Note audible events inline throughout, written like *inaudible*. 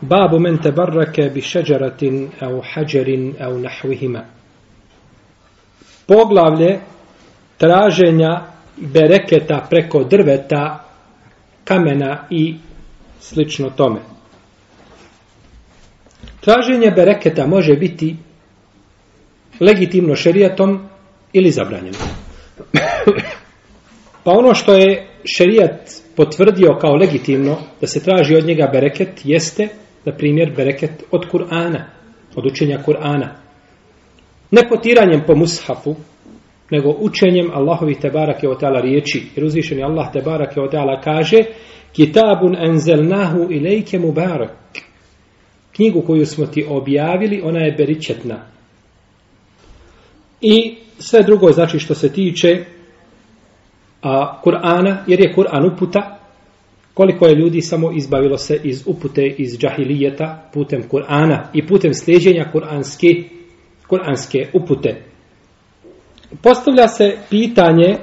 Babu men te barrake bi šeđaratin au hađerin au nahvihima. Poglavlje traženja bereketa preko drveta, kamena i slično tome. Traženje bereketa može biti legitimno šerijatom ili zabranjeno. *coughs* pa ono što je šerijat potvrdio kao legitimno da se traži od njega bereket jeste na primjer, bereket od Kur'ana, od učenja Kur'ana. Ne potiranjem po mushafu, nego učenjem Allahovi tebarake o teala riječi. Jer uzvišeni Allah tebarake o teala kaže Kitabun enzelnahu ilajke mubarak. Knjigu koju smo ti objavili, ona je beričetna. I sve drugo znači što se tiče a, Kur'ana, jer je Kur'an uputa, koliko je ljudi samo izbavilo se iz upute, iz džahilijeta, putem Kur'ana i putem sljeđenja kur'anske, kur'anske upute. Postavlja se pitanje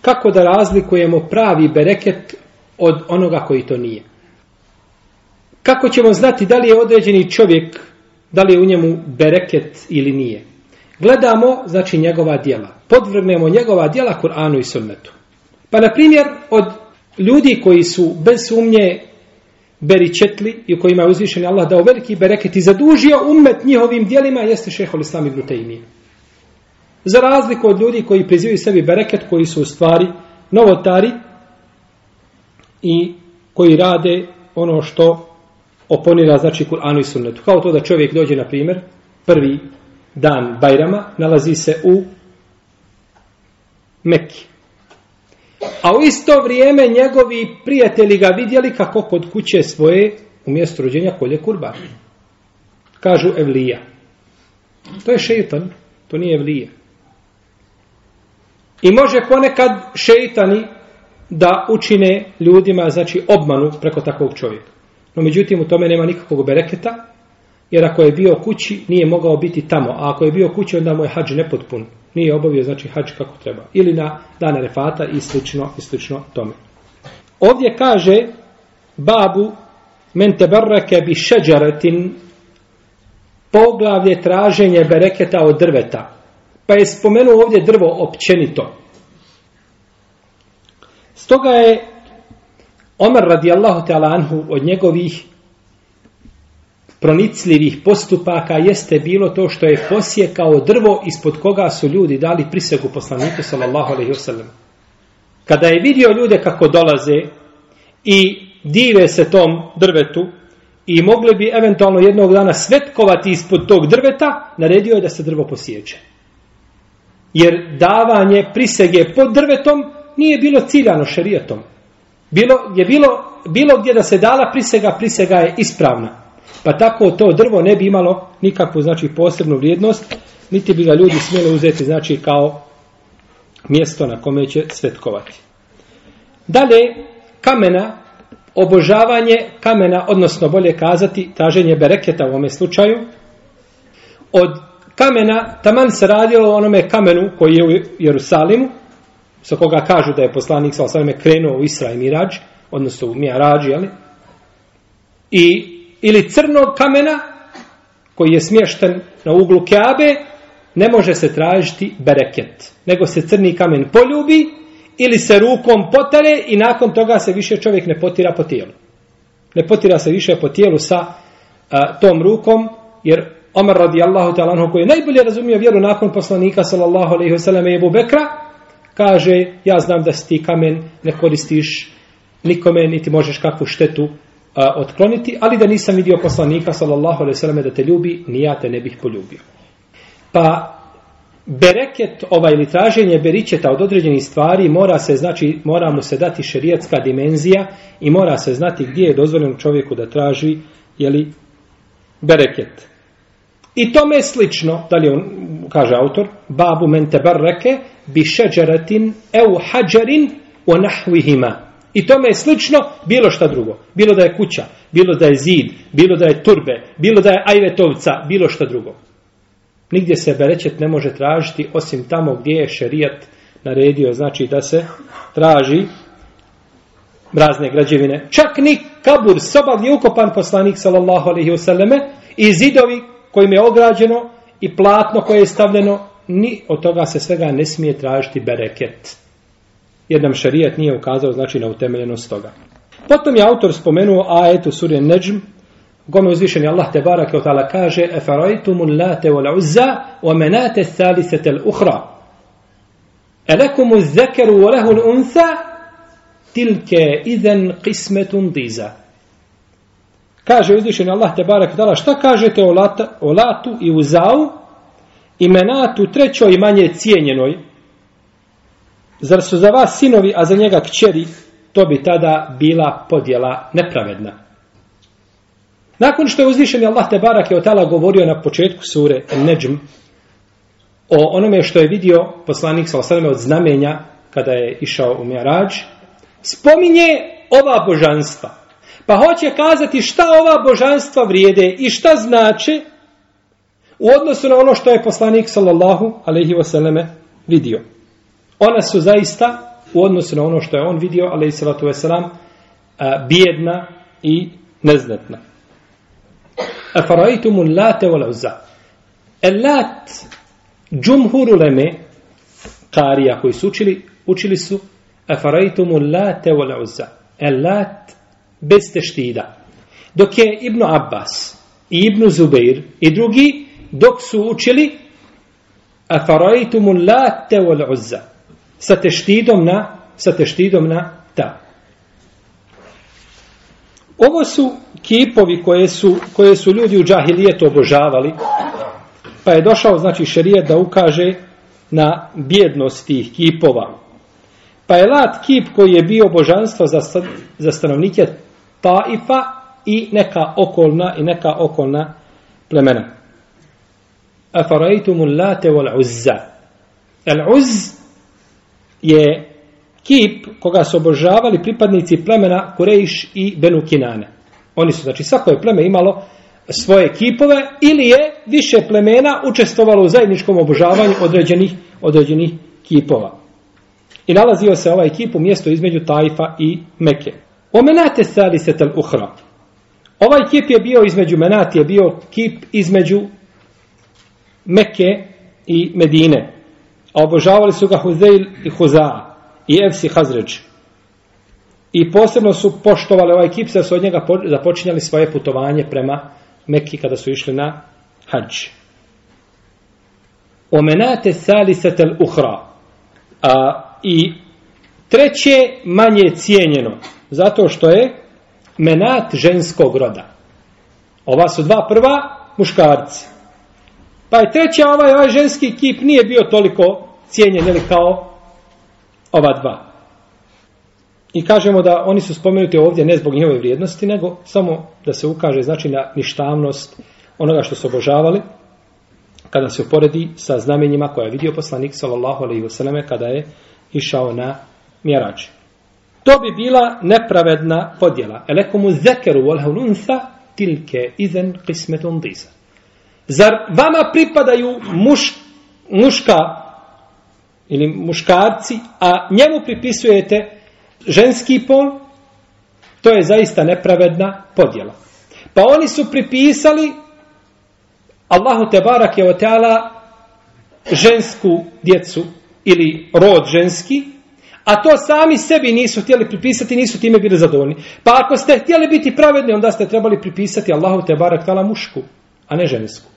kako da razlikujemo pravi bereket od onoga koji to nije. Kako ćemo znati da li je određeni čovjek, da li je u njemu bereket ili nije. Gledamo, znači, njegova dijela. Podvrgnemo njegova dijela Kur'anu i sunnetu. Pa, na primjer, od ljudi koji su bez sumnje beričetli i u kojima je uzvišen Allah dao veliki bereket i zadužio umet njihovim dijelima, jeste šehol Islam ibn Taymiye. Za razliku od ljudi koji prizivaju sebi bereket, koji su u stvari novotari i koji rade ono što oponira, znači, Kur'anu i sunnetu. Kao to da čovjek dođe, na primjer, prvi dan Bajrama, nalazi se u Mekki. A u isto vrijeme njegovi prijatelji ga vidjeli kako kod kuće svoje u mjestu rođenja kolje kurban. Kažu Evlija. To je šeitan, to nije Evlija. I može ponekad šeitani da učine ljudima, znači, obmanu preko takvog čovjeka. No, međutim, u tome nema nikakvog bereketa, jer ako je bio kući, nije mogao biti tamo. A ako je bio kući, onda mu je hađ nepotpun. Nije obavio, znači, hađ kako treba. Ili na dan refata i slično, i slično tome. Ovdje kaže babu men tebarrake bi šeđaretin poglavlje traženje bereketa od drveta. Pa je spomenuo ovdje drvo općenito. Stoga je Omer radijallahu ta'ala anhu od njegovih pronicljivih postupaka jeste bilo to što je posjekao drvo ispod koga su ljudi dali prisegu poslaniku sallallahu alaihi wasallam. Kada je vidio ljude kako dolaze i dive se tom drvetu i mogli bi eventualno jednog dana svetkovati ispod tog drveta, naredio je da se drvo posjeće. Jer davanje prisege pod drvetom nije bilo ciljano šerijatom. Bilo, je bilo, bilo gdje da se dala prisega, prisega je ispravna. Pa tako to drvo ne bi imalo nikakvu znači posebnu vrijednost, niti bi ga ljudi smjeli uzeti znači kao mjesto na kome će svetkovati. Dalje, kamena, obožavanje kamena, odnosno bolje kazati, traženje bereketa u ovome slučaju, od kamena, taman se radilo o onome kamenu koji je u Jerusalimu, sa koga kažu da je poslanik sa osvrame krenuo u Isra i Mirađ, odnosno u Mirađ, jeli? I, ili crnog kamena, koji je smješten na uglu Keabe, ne može se tražiti bereket, nego se crni kamen poljubi ili se rukom potare i nakon toga se više čovjek ne potira po tijelu. Ne potira se više po tijelu sa a, tom rukom, jer Omar radijallahu ta'ala koji je najbolje razumio vjeru nakon poslanika sallallahu alaihi ve sallam i Ebu Bekra, kaže, ja znam da si ti kamen ne koristiš nikome, niti možeš kakvu štetu a, otkloniti, ali da nisam vidio poslanika sallallahu alaihi ve sallam da te ljubi, ni ja te ne bih poljubio. Pa bereket ovaj ili traženje beričeta od određenih stvari mora se znači mora mu se dati šerijatska dimenzija i mora se znati gdje je dozvoljeno čovjeku da traži je li bereket. I tome je slično, da li on kaže autor, babu men tebarreke bi šeđaratin eu hađerin o nahvihima. I tome je slično bilo šta drugo. Bilo da je kuća, bilo da je zid, bilo da je turbe, bilo da je ajvetovca, bilo šta drugo. Nigdje se berećet ne može tražiti osim tamo gdje je šerijat naredio, znači da se traži razne građevine. Čak ni kabur, soba gdje je ukopan poslanik sallallahu alaihi wasallame i zidovi kojim je ograđeno i platno koje je stavljeno, ni od toga se svega ne smije tražiti bereket. Jer nam šarijat nije ukazao znači na utemeljenost toga. Potom je autor spomenuo ajetu surje Neđm, Gome uzvišeni Allah te barake o kaže Efarajtumu late wal uzza wa menate thalisete l'uhra. Elekumu zekeru wa lehu l'unsa tilke idhen qismetun diza. Kaže uzvišeni Allah te barake tala šta kažete o, lata, o latu i uzau i menatu trećoj manje cijenjenoj Zar su za vas sinovi, a za njega kćeri, to bi tada bila podjela nepravedna. Nakon što je uzvišen Allah te barak je o tala govorio na početku sure Neđm o onome što je vidio poslanik sa od znamenja kada je išao u Mjarađ, spominje ova božanstva. Pa hoće kazati šta ova božanstva vrijede i šta znače u odnosu na ono što je poslanik sallallahu alaihi wasallame vidio. Ona su zaista u odnosu na ono što je on vidio, ali i salatu veselam, e, bijedna i neznatna. E, afaraitum late wal uzza. Elat džumhur uleme karija koji su učili, učili su e, afaraitum late wal uzza. Elat bez teštida. Dok je Ibn Abbas i Ibn Zubeir i drugi dok su učili afaraitum late wal uzza. Sa teštidom na sa teštidom na ta. Ovo su kipovi koje su, koje su ljudi u džahilijetu obožavali, pa je došao, znači, šerijet da ukaže na bjednost tih kipova. Pa je lat kip koji je bio božanstvo za, za stanovnike Taifa i neka okolna i neka okolna plemena. Afaraitumul late wal uzza. Al uz je kip koga su obožavali pripadnici plemena Kurejiš i Benu Kinane. Oni su, znači, svako je pleme imalo svoje kipove ili je više plemena učestvovalo u zajedničkom obožavanju određenih, određenih kipova. I nalazio se ovaj kip u mjesto između Tajfa i Meke. O menate sali se tel uhra. Ovaj kip je bio između menati, je bio kip između Meke i Medine. A obožavali su ga Huzeil i Huza i Evsi Hazređ. I posebno su poštovali ovaj kip, da su od njega započinjali svoje putovanje prema Mekki kada su išli na hađ. Omenate salisetel uhra. A, I treće manje cijenjeno, zato što je menat ženskog roda. Ova su dva prva muškarci. Pa je treća ovaj, ovaj ženski kip nije bio toliko cijenjen ili kao ova dva. I kažemo da oni su spomenuti ovdje ne zbog njihove vrijednosti, nego samo da se ukaže znači na ništavnost onoga što su obožavali kada se uporedi sa znamenjima koja je vidio poslanik sallallahu alejhi ve selleme kada je išao na mjerač. To bi bila nepravedna podjela. Elekomu zekeru wal hununsa tilke izen qismetun disa. Zar vama pripadaju muš, muška ili muškarci, a njemu pripisujete ženski pol, to je zaista nepravedna podjela. Pa oni su pripisali Allahu te barak je oteala žensku djecu ili rod ženski, a to sami sebi nisu htjeli pripisati, nisu time bili zadovoljni. Pa ako ste htjeli biti pravedni, onda ste trebali pripisati Allahu te barak tala mušku, a ne žensku.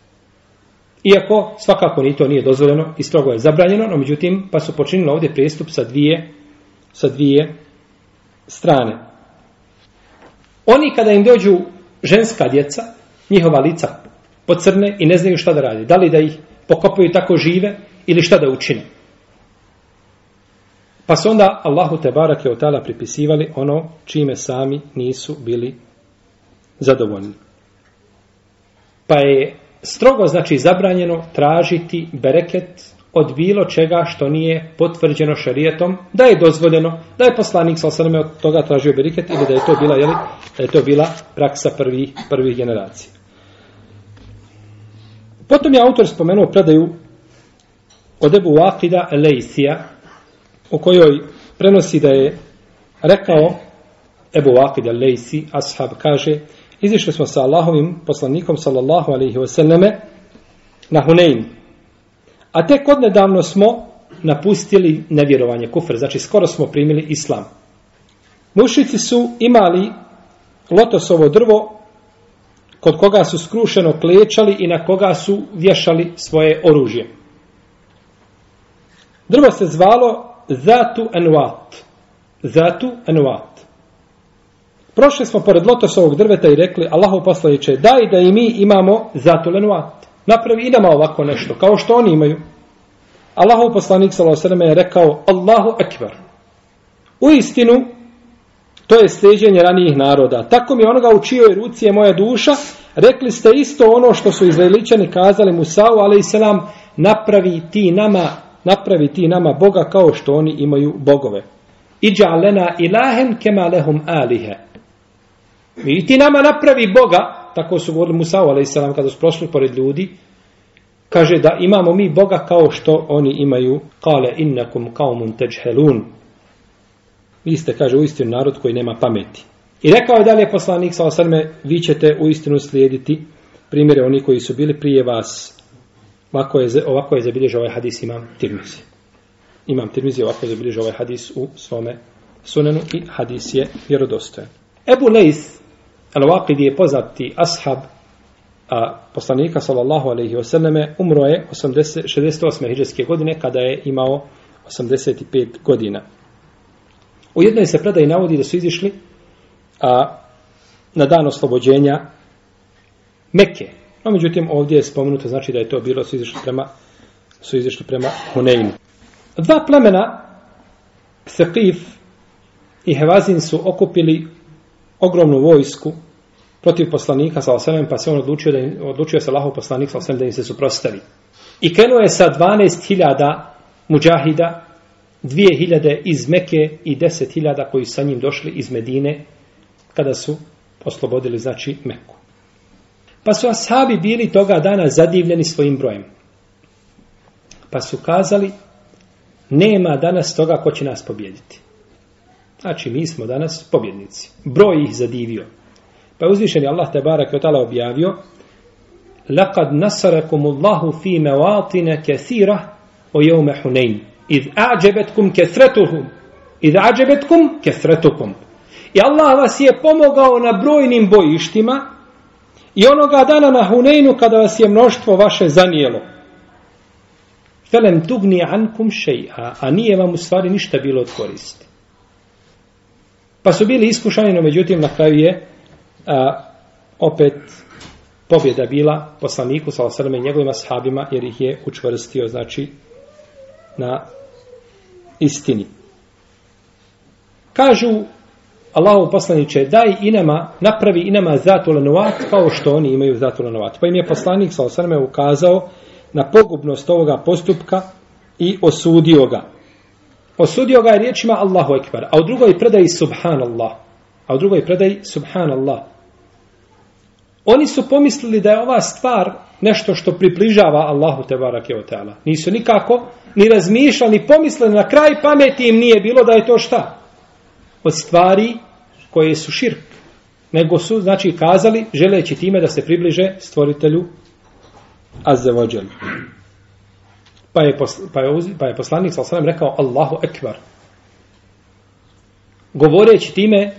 Iako svakako ni to nije dozvoljeno i strogo je zabranjeno, no međutim pa su počinili ovdje prijestup sa dvije, sa dvije strane. Oni kada im dođu ženska djeca, njihova lica pocrne i ne znaju šta da radi. Da li da ih pokopaju tako žive ili šta da učine. Pa su onda Allahu te barake od tala pripisivali ono čime sami nisu bili zadovoljni. Pa je strogo znači zabranjeno tražiti bereket od bilo čega što nije potvrđeno šarijetom, da je dozvoljeno, da je poslanik sa osaname od toga tražio bereket ili da je to bila, jeli, da je to bila praksa prvih, prvih generacija. Potom je autor spomenuo predaju od Ebu Waqida Lejsija, u kojoj prenosi da je rekao Ebu Waqida Lejsi, ashab kaže, izišli smo sa Allahovim poslanikom sallallahu alaihi wasallame na Hunein. A tek odnedavno smo napustili nevjerovanje kufr, znači skoro smo primili islam. Mušici su imali lotosovo drvo kod koga su skrušeno klečali i na koga su vješali svoje oružje. Drvo se zvalo Zatu Anuat. Zatu Anuat. Prošli smo pored lotosovog drveta i rekli Allahu poslaniče daj da i mi imamo zatulenu at. Napravi i nama ovako nešto, kao što oni imaju. Allahu poslanik s.a.v. je rekao Allahu akbar. U istinu, To je sljeđenje ranijih naroda. Tako mi onoga u čijoj ruci je moja duša, rekli ste isto ono što su izraeličani kazali Musau, ali i selam, napravi ti nama, napravi ti nama Boga kao što oni imaju bogove. Iđa lena ilahen kema lehum alihe. I ti nama napravi Boga, tako su govorili Musa, ali i kada su prošli pored ljudi, kaže da imamo mi Boga kao što oni imaju, kale innakum kaumun teđhelun, vi ste, kaže, u istinu narod koji nema pameti. I rekao je dalje poslanik sa osrme, vi ćete u istinu slijediti primjere oni koji su bili prije vas. Ovako je, ovako je zabilježio ovaj hadis imam Tirmizi. Imam Tirmizi ovako je zabilježio ovaj hadis u svome sunenu i hadis je vjerodostojan. Ebu Leis, al-Waqidi je poznati ashab a poslanika sallallahu alaihi wasallame umro je 80, 68. hiđarske godine kada je imao 85 godina. U jednoj se predaj navodi da su izišli a, na dan oslobođenja Mekke. No, međutim, ovdje je spomenuto, znači da je to bilo, su izišli prema, su izišli prema Huneinu. Dva plemena, Sekif i Hevazin su okupili ogromnu vojsku protiv poslanika sa osanem, pa se on odlučio, da im, odlučio se Allahov poslanik sa osanem da im se suprostavi. I krenuo je sa 12.000 muđahida dvije hiljade iz Meke i deset hiljada koji su sa njim došli iz Medine kada su oslobodili znači Meku. Pa su ashabi bili toga dana zadivljeni svojim brojem. Pa su kazali nema danas toga ko će nas pobjediti. Znači mi smo danas pobjednici. Broj ih zadivio. Pa je uzvišeni Allah te barak je objavio لقد نصركم الله في مواطن كثيرة ويوم حنين Id ađebetkum kesretuhum. Id ađebetkum kesretukum. I Allah vas je pomogao na brojnim bojištima i onoga dana na Huneinu kada vas je mnoštvo vaše zanijelo. Felem tugni ankum šeja, a nije vam u stvari ništa bilo od koristi. Pa su bili iskušani, no međutim na kraju je a, opet pobjeda bila poslaniku sa osrme njegovim ashabima jer ih je učvrstio znači na istini. Kažu Allahu poslaniče, daj i nama, napravi i nama zatu kao što oni imaju zatulenovat. Pa im je poslanik sa osrme ukazao na pogubnost ovoga postupka i osudio ga. Osudio ga je riječima Allahu Ekber, a u drugoj predaji subhanallah. A u drugoj predaji subhanallah. Oni su pomislili da je ova stvar nešto što približava Allahu te barake o teala. Nisu nikako ni razmišljali, ni pomislili na kraj pameti im nije bilo da je to šta? Od stvari koje su širk. Nego su, znači, kazali, želeći time da se približe stvoritelju Azzevođel. Pa je, posl, pa je, pa je poslanik sa rekao Allahu ekvar. Govoreći time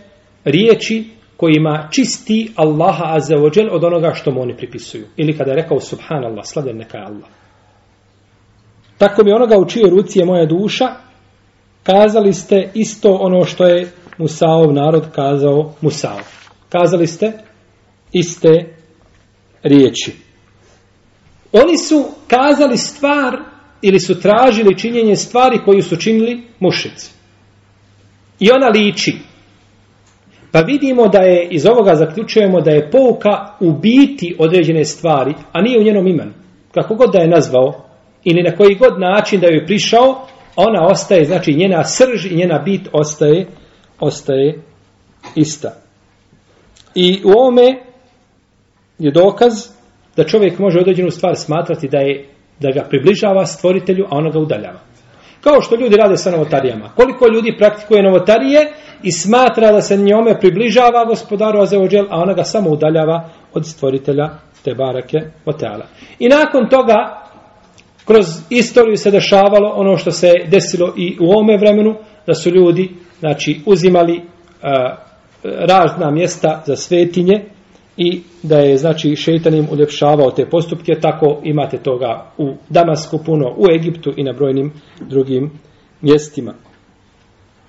riječi kojima čisti Allaha Azzevođel od onoga što mu oni pripisuju. Ili kada je rekao Subhanallah, sladen neka je Allah. Tako mi onoga u čijoj ruci je moja duša, kazali ste isto ono što je Musaov narod kazao Musaov. Kazali ste iste riječi. Oni su kazali stvar ili su tražili činjenje stvari koju su činili mušici. I ona liči. Pa vidimo da je, iz ovoga zaključujemo da je pouka ubiti određene stvari, a nije u njenom imenu. Kako god da je nazvao, ili na koji god način da je prišao, ona ostaje, znači njena srž i njena bit ostaje, ostaje ista. I u ovome je dokaz da čovjek može određenu stvar smatrati da je da ga približava stvoritelju, a ona ga udaljava. Kao što ljudi rade sa novotarijama. Koliko ljudi praktikuje novotarije i smatra da se njome približava gospodaru Azeođel, a ona ga samo udaljava od stvoritelja te barake oteala. I nakon toga, kroz istoriju se dešavalo ono što se desilo i u ovome vremenu, da su ljudi znači, uzimali uh, razna mjesta za svetinje, i da je znači šeitan im uljepšavao te postupke, tako imate toga u Damasku puno, u Egiptu i na brojnim drugim mjestima.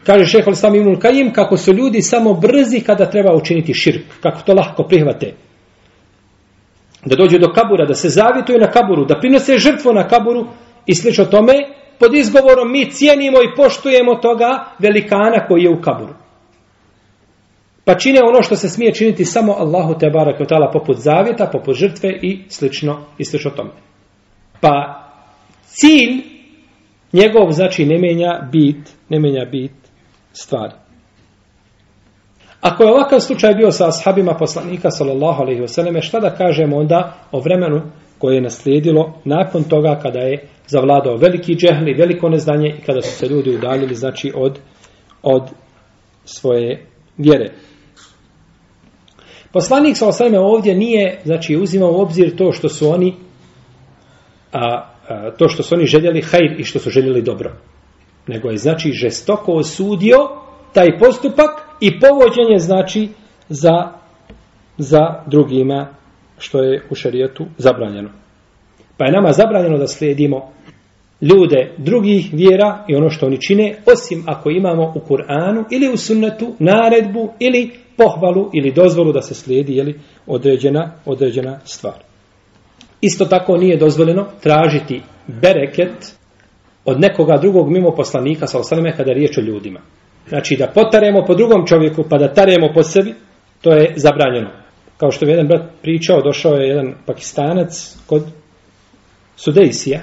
Kaže šehol sam Ibn Kajim kako su ljudi samo brzi kada treba učiniti širk, kako to lahko prihvate. Da dođu do kabura, da se zavituju na kaburu, da prinose žrtvu na kaburu i slično tome, pod izgovorom mi cijenimo i poštujemo toga velikana koji je u kaburu. Pa čine ono što se smije činiti samo Allahu te barak tala poput zavjeta, poput žrtve i slično, i slično tome. Pa cilj njegov znači ne menja bit, ne menja bit stvari. Ako je ovakav slučaj bio sa ashabima poslanika sallallahu alejhi ve selleme, šta da kažemo onda o vremenu koje je naslijedilo nakon toga kada je zavladao veliki džehl i veliko neznanje i kada su se ljudi udaljili znači od od svoje vjere. Poslanik sa osvrame ovdje nije, znači, uzimao u obzir to što su oni a, a, to što su oni željeli hajr i što su željeli dobro. Nego je, znači, žestoko osudio taj postupak i povođenje, znači, za, za drugima što je u šarijetu zabranjeno. Pa je nama zabranjeno da slijedimo ljude drugih vjera i ono što oni čine, osim ako imamo u Kur'anu ili u sunnetu naredbu ili pohvalu ili dozvolu da se slijedi jeli, određena, određena stvar. Isto tako nije dozvoljeno tražiti bereket od nekoga drugog mimo poslanika sa osaleme kada je riječ o ljudima. Znači da potaremo po drugom čovjeku pa da taremo po sebi, to je zabranjeno. Kao što je jedan brat pričao, došao je jedan pakistanac kod Sudejsija,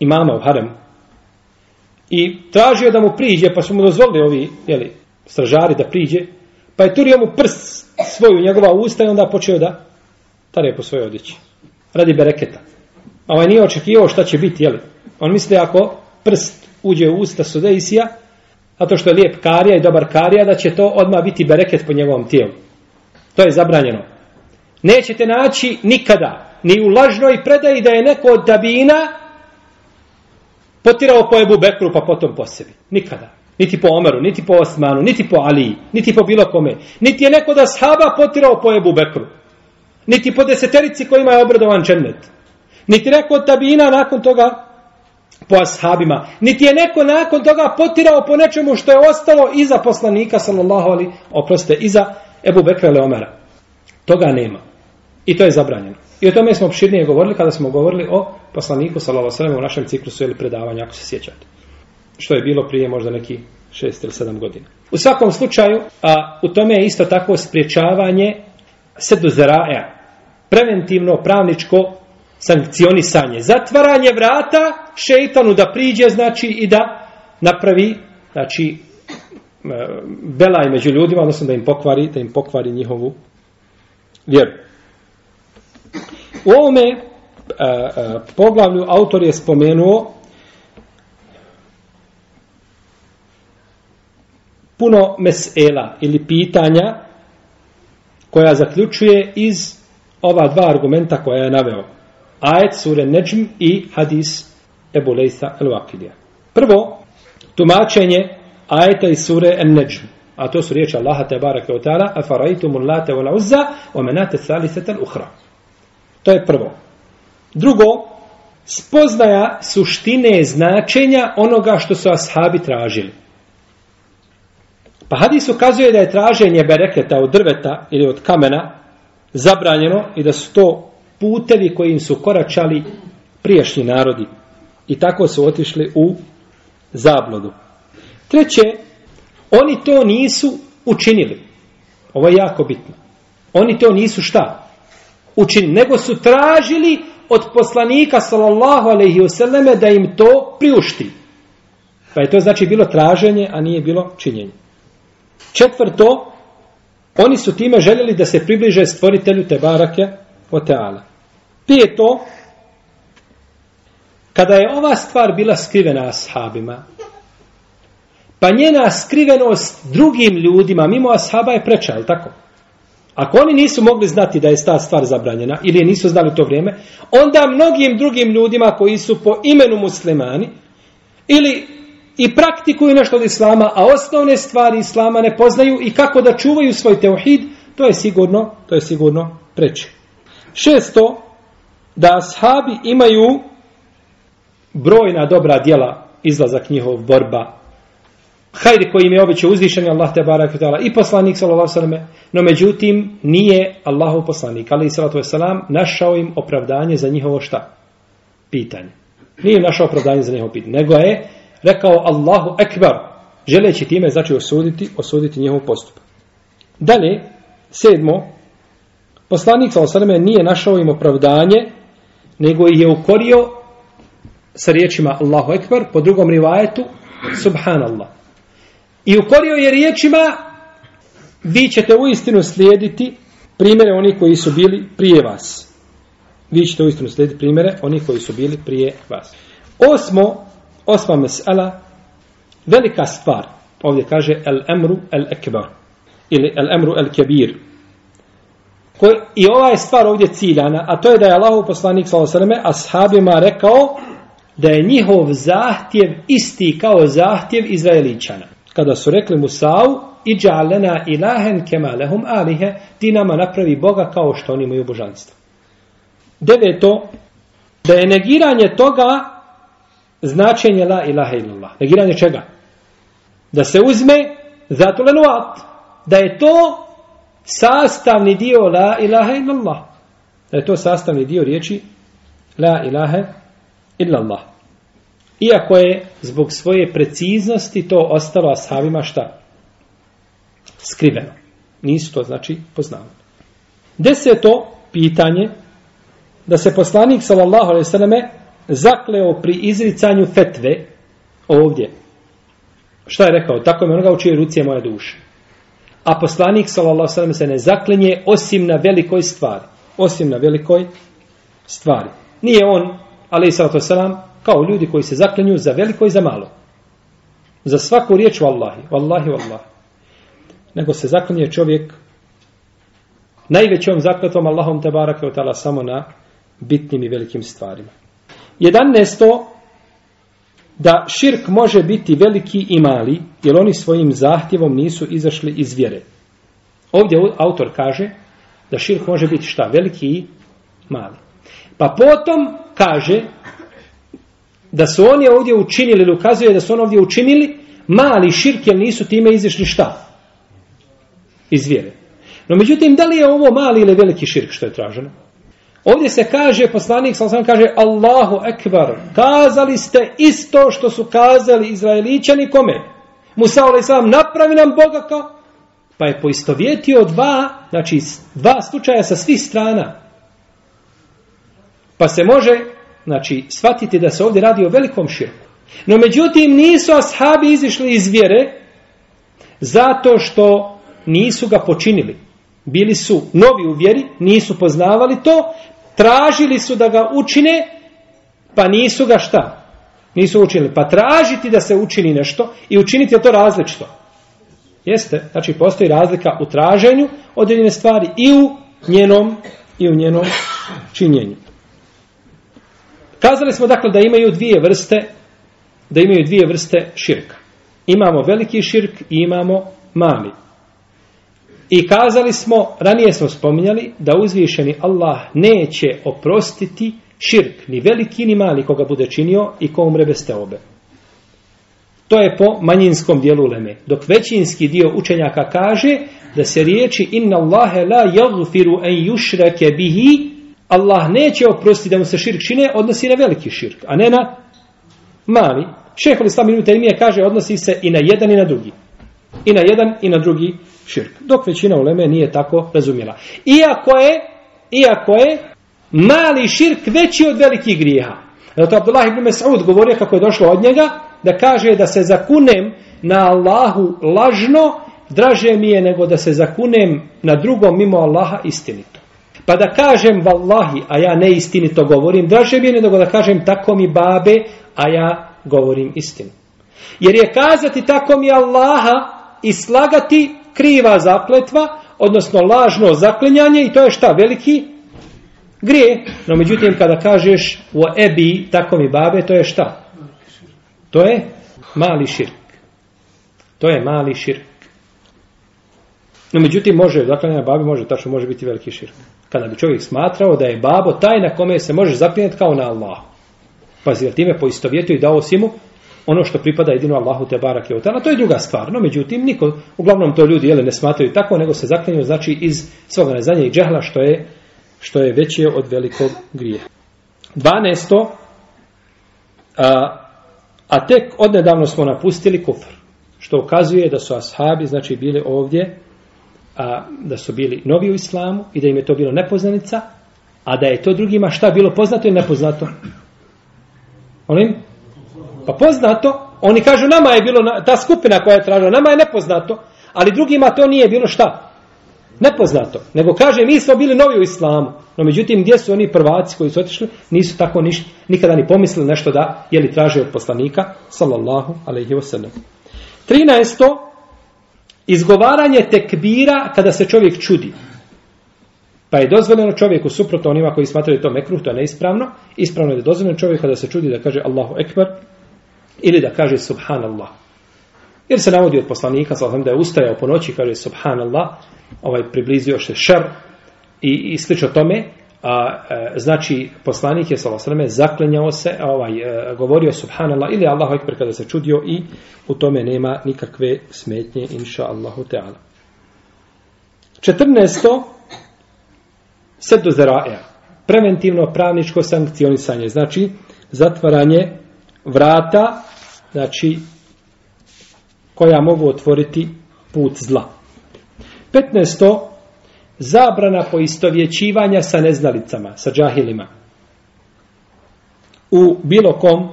imama u Haremu, i tražio da mu priđe, pa su mu dozvolili ovi jeli, stražari da priđe, Pa je turio mu prst svoju njegova usta i onda počeo da tare po svoje odjeći. Radi bereketa. A ovaj nije očekivao šta će biti, jeli? On misli ako prst uđe u usta Sudeisija, zato što je lijep karija i dobar karija, da će to odmah biti bereket po njegovom tijelu. To je zabranjeno. Nećete naći nikada, ni u lažnoj predaji da je neko od dabina potirao po Ebu Bekru pa potom po sebi. Nikada. Niti po Omeru, niti po Osmanu, niti po Aliji, niti po bilo kome. Niti je neko da shaba potirao po Ebu Bekru. Niti po deseterici kojima je obradovan džennet. Niti neko od tabina nakon toga po ashabima. Niti je neko nakon toga potirao po nečemu što je ostalo iza poslanika, sallallahu ali, oproste, iza Ebu Bekra ili Omera. Toga nema. I to je zabranjeno. I o tome smo opširnije govorili kada smo govorili o poslaniku, sallallahu alaihi u našem ciklusu ili predavanja, ako se sjećate što je bilo prije možda neki šest ili sedam godina. U svakom slučaju, a, u tome je isto tako spriječavanje sedu zaraja, preventivno pravničko sankcionisanje, zatvaranje vrata šeitanu da priđe, znači i da napravi, znači, e, belaj među ljudima, odnosno da im pokvari, da im pokvari njihovu vjeru. u ovome a, a, poglavlju autor je spomenuo puno mesela ili pitanja koja zaključuje iz ova dva argumenta koja je naveo. Ajet sure Nejm i hadis Ebu Lejsa el-Waqidija. Prvo, tumačenje ajeta iz sure Nejm. A to su riječi Allaha te barake o ta'ala a farajtumu late u uzza o menate thalisatan uhra. To je prvo. Drugo, spoznaja suštine značenja onoga što su ashabi tražili. Pa hadis ukazuje da je traženje bereketa od drveta ili od kamena zabranjeno i da su to putevi kojim su koračali priješnji narodi. I tako su otišli u zablodu. Treće, oni to nisu učinili. Ovo je jako bitno. Oni to nisu šta? Učinili. Nego su tražili od poslanika sallallahu alaihi wasallame da im to priušti. Pa je to znači bilo traženje, a nije bilo činjenje. Četvrto, oni su time željeli da se približe stvoritelju te barake o teala. Pijeto, kada je ova stvar bila skrivena ashabima, pa njena skrivenost drugim ljudima, mimo ashaba je preča, je tako? Ako oni nisu mogli znati da je ta stvar zabranjena, ili nisu znali u to vrijeme, onda mnogim drugim ljudima koji su po imenu muslimani, ili i praktikuju nešto od islama, a osnovne stvari islama ne poznaju i kako da čuvaju svoj teuhid, to je sigurno, to je sigurno preče. Šesto, da ashabi imaju brojna dobra djela, izlazak njihov, borba, hajde koji im je običaj uzvišen Allah te barak i poslanik sallallahu alejhi no međutim nije Allahov poslanik ali sallallahu alejhi našao im opravdanje za njihovo šta? Pitanje. Nije im našao opravdanje za njihovo pitanje nego je rekao Allahu Ekber, želeći time znači osuditi, osuditi njihov postup. Dalje, sedmo, poslanik sa osrme nije našao im opravdanje, nego ih je ukorio sa riječima Allahu Ekber, po drugom rivajetu, subhanallah. I ukorio je riječima, vi ćete u istinu slijediti primjere oni koji su bili prije vas. Vi ćete u istinu slijediti primjere oni koji su bili prije vas. Osmo, Osma mesela, velika stvar, ovdje kaže el emru el ekbar, ili el emru el kebir. Koj, I ova je stvar ovdje ciljana, a to je da je Allah poslanik s.a.v. E ashabima rekao da je njihov zahtjev isti kao zahtjev Izraeličana. Kada su rekli Musau, iđa lena ilahen kema lehum alihe, ti nama napravi Boga kao što oni imaju božanstvo. Deveto, da je negiranje toga značenje la ilaha illallah. Negiranje čega? Da se uzme zato lenuat. Da je to sastavni dio la ilaha illallah. Da je to sastavni dio riječi la ilaha illallah. Iako je zbog svoje preciznosti to ostalo ashabima šta? Skriveno. Nisu to znači poznali. Deseto pitanje da se poslanik sallallahu alejhi ve selleme zakleo pri izricanju fetve ovdje. Šta je rekao? Tako je onoga u čijoj ruci je moja duša. A poslanik sallallahu alejhi se ne zaklenje osim na velikoj stvari. Osim na velikoj stvari. Nije on, ali sallallahu alejhi kao ljudi koji se zaklenju za veliko i za malo. Za svaku riječ vallahi, vallahi, vallahi. Nego se zaklenje čovjek najvećom zakletom Allahom te barake samo na bitnim i velikim stvarima. 11. Da širk može biti veliki i mali, jer oni svojim zahtjevom nisu izašli iz vjere. Ovdje autor kaže da širk može biti šta? Veliki i mali. Pa potom kaže da su oni ovdje učinili, ili ukazuje da su oni ovdje učinili mali širk, jer nisu time izašli šta? Iz vjere. No međutim, da li je ovo mali ili veliki širk što je traženo? Ovdje se kaže, poslanik sam sam kaže Allahu ekbar, kazali ste isto što su kazali Izraeličani kome? Musa alaih sallam napravi nam Boga kao, pa je poistovjetio dva, znači dva slučaja sa svih strana. Pa se može, znači, shvatiti da se ovdje radi o velikom širku. No međutim, nisu ashabi izišli iz vjere zato što nisu ga počinili. Bili su novi u vjeri, nisu poznavali to, tražili su da ga učine, pa nisu ga šta? Nisu učinili. Pa tražiti da se učini nešto i učiniti je to različito. Jeste, znači postoji razlika u traženju određene stvari i u njenom i u njenom činjenju. Kazali smo dakle da imaju dvije vrste da imaju dvije vrste širka. Imamo veliki širk i imamo mali. I kazali smo, ranije smo spominjali, da uzvišeni Allah neće oprostiti širk, ni veliki ni mali koga bude činio i ko umre bez teobe. To je po manjinskom dijelu leme. Dok većinski dio učenjaka kaže da se riječi inna Allahe la jagfiru en jušrake bihi Allah neće oprostiti da mu se širk čine, odnosi na veliki širk, a ne na mali. Šehol Islam ibn Taymiye kaže odnosi se i na jedan i na drugi. I na jedan i na drugi širk. Dok većina uleme nije tako razumjela. Iako je, iako je mali širk veći od velikih grijeha. Zato Abdullah ibn Mas'ud govorio kako je došlo od njega da kaže da se zakunem na Allahu lažno draže mi je nego da se zakunem na drugom mimo Allaha istinito. Pa da kažem vallahi, a ja neistinito govorim, draže mi je nego da kažem tako mi babe, a ja govorim istinu. Jer je kazati tako mi Allaha i slagati kriva zapletva, odnosno lažno zaklinjanje i to je šta, veliki grije. No međutim, kada kažeš u ebi, tako mi babe, to je šta? To je mali širk. To je mali širk. No međutim, može, zaklinjanje babi može, tačno može biti veliki širk. Kada bi čovjek smatrao da je babo taj na kome se može zaklinjati kao na Allahu. Pazi, jer time poistovjetio i dao si mu ono što pripada jedino Allahu te barak je otana, to je druga stvar. No, međutim, niko, uglavnom to ljudi jele, ne smatraju tako, nego se zaklinju, znači, iz svoga neznanja i džehla, što je, što je veće od velikog grije. 12. A, a tek odnedavno smo napustili kufr, što ukazuje da su ashabi, znači, bili ovdje, a, da su bili novi u islamu i da im je to bilo nepoznanica, a da je to drugima šta bilo poznato i nepoznato. Onim? Pa poznato, oni kažu nama je bilo, ta skupina koja je tražila, nama je nepoznato, ali drugima to nije bilo šta? Nepoznato. Nego kaže, mi smo bili novi u islamu. No međutim, gdje su oni prvaci koji su otišli, nisu tako niš, nikada ni pomislili nešto da, je li traže od poslanika, sallallahu alaihi wa sallam. 13. Izgovaranje tekbira kada se čovjek čudi. Pa je dozvoljeno čovjeku suprotno onima koji smatraju to mekruh, to je neispravno. Ispravno je da dozvoljeno čovjeku kada se čudi da kaže Allahu Ekber ili da kaže Subhanallah. Jer se navodi od poslanika, sa da je ustajao po noći, kaže Subhanallah, ovaj približio se šer i, i slično tome, a, e, znači poslanik je sallam zaklenjao se, ovaj, e, govorio Subhanallah ili Allahu Ekber kada se čudio i u tome nema nikakve smetnje, inša Allahu Teala. 14 sedu zeraja, preventivno pravničko sankcionisanje, znači zatvaranje vrata, znači koja mogu otvoriti put zla. 15. Zabrana poistovjećivanja sa neznalicama, sa džahilima. U bilo kom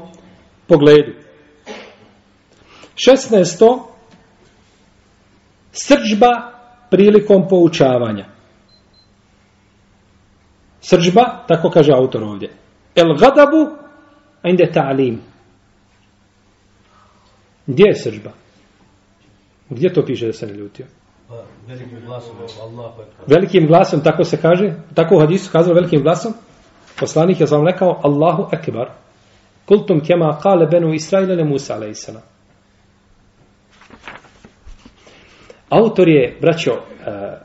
pogledu. 16. Srđba prilikom poučavanja. Srđba, tako kaže autor ovdje. El gadabu inde ta'lim. Gdje je sržba? Gdje to piše da se ne ljutio? Pa, velikim glasom, Allah Velikim glasom, tako se kaže? Tako u hadisu kazalo velikim glasom? Poslanik je vam rekao Allahu akbar. Kultum kema kale benu Israilene Musa alaihissalam. Autor je, braćo, uh,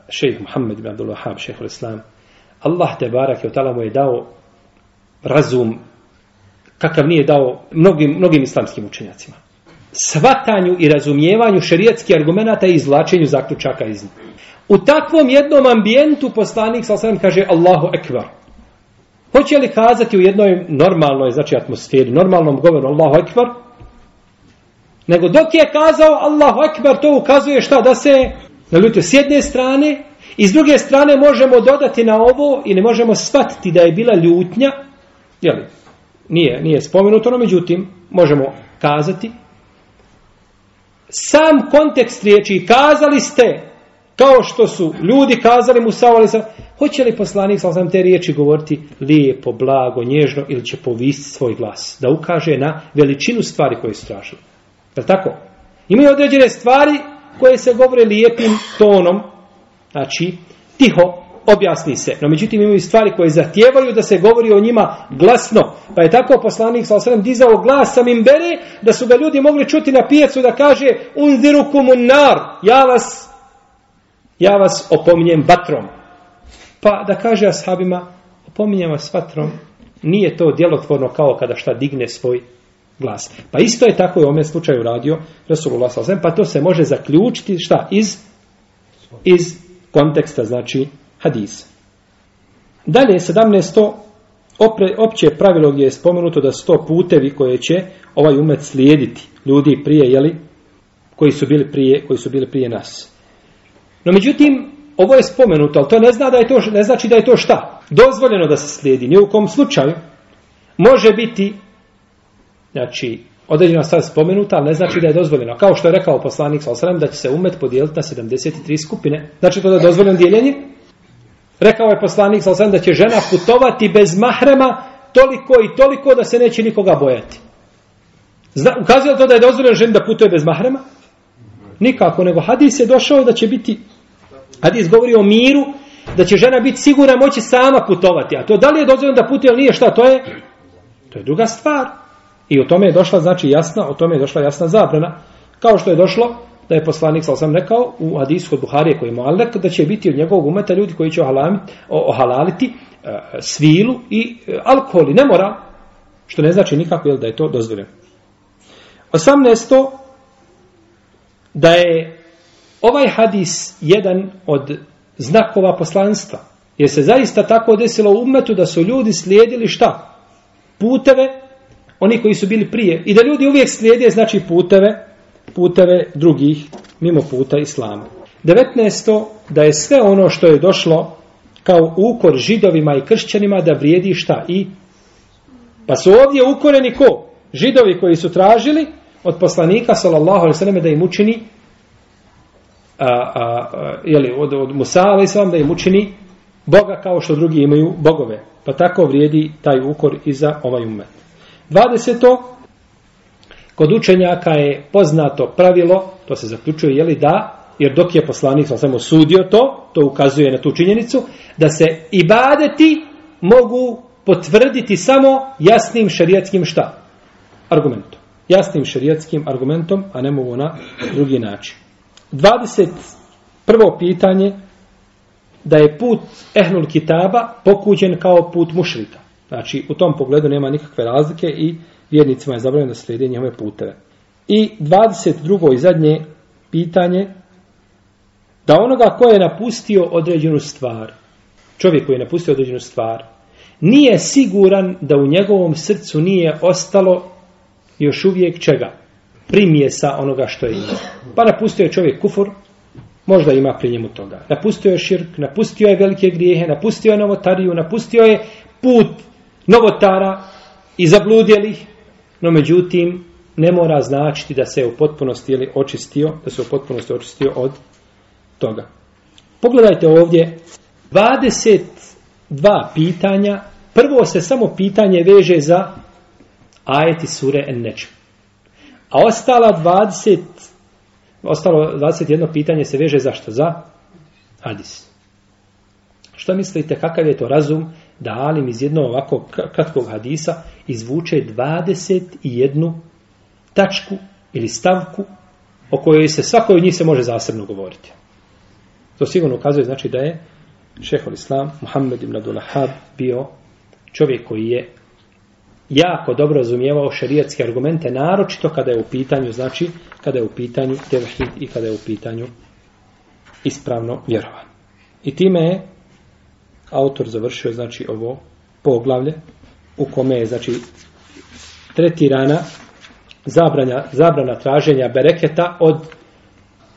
šejh Muhammed ibn Abdul Wahab, šejh islam Allah te barak je od mu je dao razum kakav nije dao mnogim, mnogim islamskim učenjacima. Svatanju i razumijevanju šerijatskih argumenata i izvlačenju zaključaka iz njih. U takvom jednom ambijentu poslanik sa osam kaže Allahu ekvar. Hoće li kazati u jednoj normalnoj znači atmosferi, normalnom govoru Allahu ekvar? Nego dok je kazao Allahu ekvar, to ukazuje šta da se naljutio s jedne strane I s druge strane možemo dodati na ovo i ne možemo shvatiti da je bila ljutnja, jeli, nije, nije spomenuto, no međutim, možemo kazati, sam kontekst riječi, kazali ste, kao što su ljudi kazali Musa a.s. Hoće li poslanik sa te riječi govoriti lijepo, blago, nježno ili će povisiti svoj glas? Da ukaže na veličinu stvari koje su tražili. Je tako? Imaju određene stvari koje se govore lijepim tonom, znači tiho, objasni se. No međutim imaju stvari koje zahtijevaju da se govori o njima glasno. Pa je tako poslanik sa osram dizao glas sa mimbere da su ga ljudi mogli čuti na pijecu da kaže unzirukum nar, ja vas ja vas opominjem vatrom. Pa da kaže ashabima opominjem vas vatrom nije to djelotvorno kao kada šta digne svoj glas. Pa isto je tako i u ovom slučaju radio Rasulullah s.a.v. Pa to se može zaključiti šta? Iz, iz konteksta, znači hadisa. Dalje, 17. Opre, opće pravilo gdje je spomenuto da sto putevi koje će ovaj umet slijediti ljudi prije, jeli, koji su bili prije, koji su bili prije nas. No međutim, ovo je spomenuto, ali to ne, zna da je to, ne znači da je to šta? Dozvoljeno da se slijedi. Ni u kom slučaju može biti znači, određena stvar spomenuta, ali ne znači da je dozvoljeno. Kao što je rekao poslanik sa da će se umet podijeliti na 73 skupine. Znači to da je dozvoljeno dijeljenje? Rekao je poslanik sa da će žena putovati bez mahrema toliko i toliko da se neće nikoga bojati. Zna, ukazuje to da je dozvoljeno ženi da putuje bez mahrema? Nikako, nego hadis je došao da će biti, hadis govori o miru, da će žena biti sigurna moći sama putovati. A to da li je dozvoljeno da putuje ili nije, šta to je? To je druga stvar. I o tome je došla, znači jasna, o tome je došla jasna zabrana. Kao što je došlo da je poslanik, sa sam rekao, u hadisu kod Buharije koji je muallak da će biti od njegovog umeta ljudi koji će ohalamit, ohalaliti e, svilu i e, alkohol i ne mora, što ne znači nikako jel, da je to dozvoljeno. 18. Da je ovaj hadis jedan od znakova poslanstva. Jer se zaista tako desilo u umetu da su ljudi slijedili šta? Puteve oni koji su bili prije. I da ljudi uvijek slijede, znači puteve, puteve drugih, mimo puta Islama. 19. Da je sve ono što je došlo kao ukor židovima i kršćanima da vrijedi šta i pa su ovdje ukoreni ko? Židovi koji su tražili od poslanika sallallahu alaihi sallam da im učini a, a, a, jeli, od, od Musa alaihi da im učini Boga kao što drugi imaju bogove. Pa tako vrijedi taj ukor i za ovaj umet. 20. Kod učenjaka je poznato pravilo, to se zaključuje, je li da, jer dok je poslanik sam samo sudio to, to ukazuje na tu činjenicu, da se ibadeti mogu potvrditi samo jasnim šarijatskim šta? Argumentom. Jasnim šarijatskim argumentom, a ne mogu na drugi način. 21. pitanje, da je put ehnul kitaba pokuđen kao put mušrika. Znači, u tom pogledu nema nikakve razlike i vjernicima je zabranjeno da slijede njihove puteve. I 22. i zadnje pitanje, da onoga ko je napustio određenu stvar, čovjek koji je napustio određenu stvar, nije siguran da u njegovom srcu nije ostalo još uvijek čega? Primjesa onoga što je imao. Pa napustio je čovjek kufur, možda ima pri njemu toga. Napustio je širk, napustio je velike grijehe, napustio je novotariju, napustio je put novotara i zabludjelih, no međutim ne mora značiti da se u potpunosti ili očistio, da se u potpunosti očistio od toga. Pogledajte ovdje 22 pitanja. Prvo se samo pitanje veže za ajeti sure en neč. A ostala 20 ostalo 21 pitanje se veže zašto? Za hadis. Što mislite, kakav je to razum da Alim iz jednog ovako kratkog hadisa izvuče 21 tačku ili stavku o kojoj se svakoj od njih se može zasebno govoriti. To sigurno ukazuje znači da je šehol Islam, Muhammed ibn Abdullahab, bio čovjek koji je jako dobro razumijevao šerijatske argumente, naročito kada je u pitanju, znači, kada je u pitanju tevhid i kada je u pitanju ispravno vjerovanje. I time je autor završio znači ovo poglavlje u kome je znači tretirana zabranja, zabrana traženja bereketa od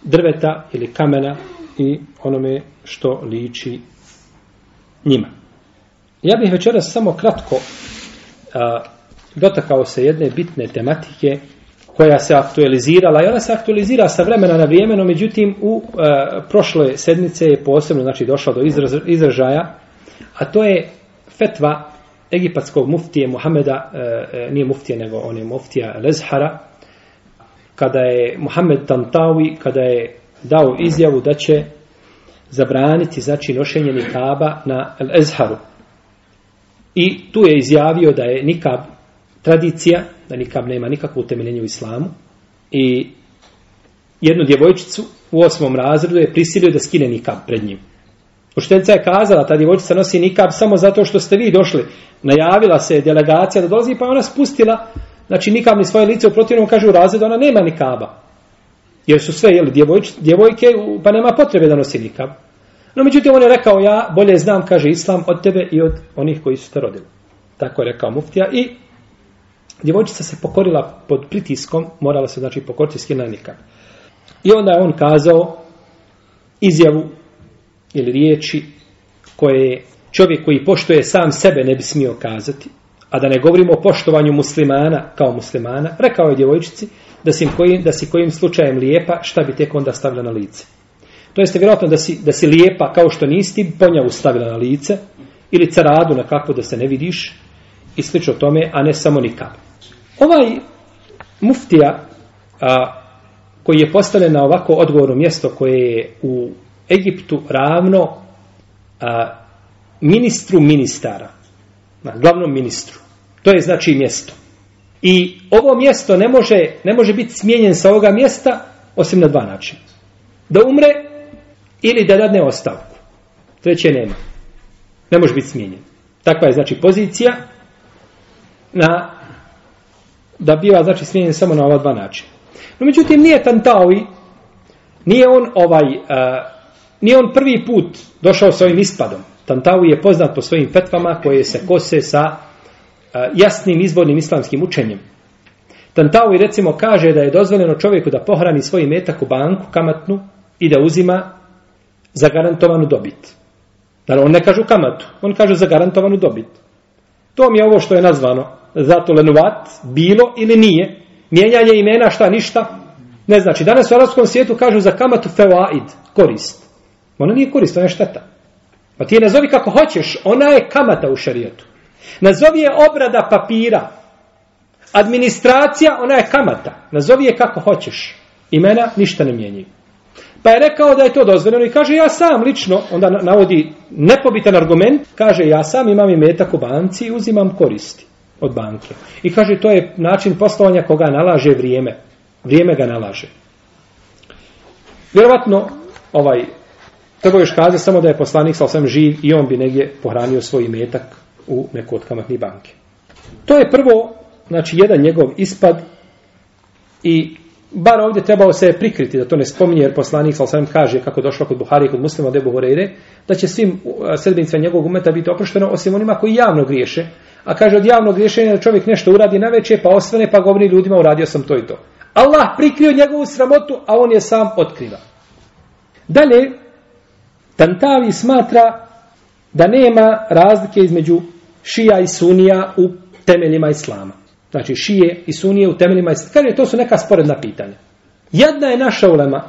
drveta ili kamena i onome što liči njima. Ja bih večeras samo kratko a, dotakao se jedne bitne tematike koja se aktualizirala i ona se aktualizira sa vremena na vrijeme, no međutim u e, prošle sedmice je posebno znači, došla do izraz, izražaja, a to je fetva egipatskog muftije Muhameda, e, e, nije muftije nego on je muftija Lezhara, kada je Muhammed Tantawi, kada je dao izjavu da će zabraniti znači nošenje nikaba na Lezharu. I tu je izjavio da je nikab tradicija, da nikab nema nikakvo utemeljenje u islamu. I jednu djevojčicu u osmom razredu je prisilio da skine nikab pred njim. Učiteljica je kazala, ta djevojčica nosi nikab samo zato što ste vi došli. Najavila se delegacija da dolazi, pa ona spustila, znači nikab ni svoje lice u protivnom kaže u razredu, ona nema nikaba. Jer su sve, jeli, djevojč, djevojke, pa nema potrebe da nosi nikab. No, međutim, on je rekao, ja bolje znam, kaže Islam, od tebe i od onih koji su te rodili. Tako je rekao muftija i djevojčica se pokorila pod pritiskom, morala se, znači, pokoriti skina nikab. I onda je on kazao izjavu ili riječi koje čovjek koji poštuje sam sebe ne bi smio kazati, a da ne govorimo o poštovanju muslimana kao muslimana, rekao je djevojčici da si, kojim, da si kojim slučajem lijepa, šta bi tek onda stavila na lice. To jeste vjerojatno da si, da si lijepa kao što nisi, ponjavu stavila na lice, ili caradu na kako da se ne vidiš, i slično tome, a ne samo nikad. Ovaj muftija, a, koji je postavljen na ovako odgovorno mjesto koje je u Egiptu ravno a, ministru ministara, na glavnom ministru. To je znači mjesto. I ovo mjesto ne može, ne može biti smijenjen sa ovoga mjesta osim na dva načina. Da umre ili da dadne ostavku. Treće nema. Ne može biti smijenjen. Takva je znači pozicija na da biva znači smijenjen samo na ova dva načina. No međutim nije Tantawi, nije on ovaj uh, nije on prvi put došao sa ovim ispadom. Tantawi je poznat po svojim fetvama koje se kose sa e, jasnim izbornim islamskim učenjem. Tantawi recimo kaže da je dozvoljeno čovjeku da pohrani svoj metak u banku kamatnu i da uzima zagarantovanu dobit. Naravno, on ne kaže kamatu, on kaže zagarantovanu dobit. To mi je ovo što je nazvano zato lenovat, bilo ili nije. Mijenjanje imena šta ništa. Ne znači, danas u arabskom svijetu kažu za kamatu fewaid, korist. Ona nije korist, ona je šteta. Pa ti je nazovi kako hoćeš, ona je kamata u šarijetu. Nazovi je obrada papira. Administracija, ona je kamata. Nazovi je kako hoćeš. Imena ništa ne mijenjaju. Pa je rekao da je to dozvoljeno i kaže ja sam lično, onda navodi nepobitan argument, kaže ja sam imam i metak u banci i uzimam koristi od banke. I kaže to je način poslovanja koga nalaže vrijeme. Vrijeme ga nalaže. Vjerovatno, ovaj, Treba još kaza samo da je poslanik sa osam živ i on bi negdje pohranio svoj metak u neku od kamatnih banke. To je prvo, znači, jedan njegov ispad i bar ovdje trebao se prikriti da to ne spominje, jer poslanik sa osam kaže kako došlo kod Buhari i kod muslima Debu Horeire, da će svim uh, sredbenicima njegovog umeta biti oprošteno osim onima koji javno griješe. A kaže od javnog griješenja da čovjek nešto uradi na večer, pa osvane, pa govori ljudima uradio sam to i to. Allah prikrio njegovu sramotu, a on je sam otkriva. Dalje, Tantavi smatra da nema razlike između šija i sunija u temeljima islama. Znači šije i sunije u temeljima islama. Kaže, to su neka sporedna pitanja. Jedna je naša ulema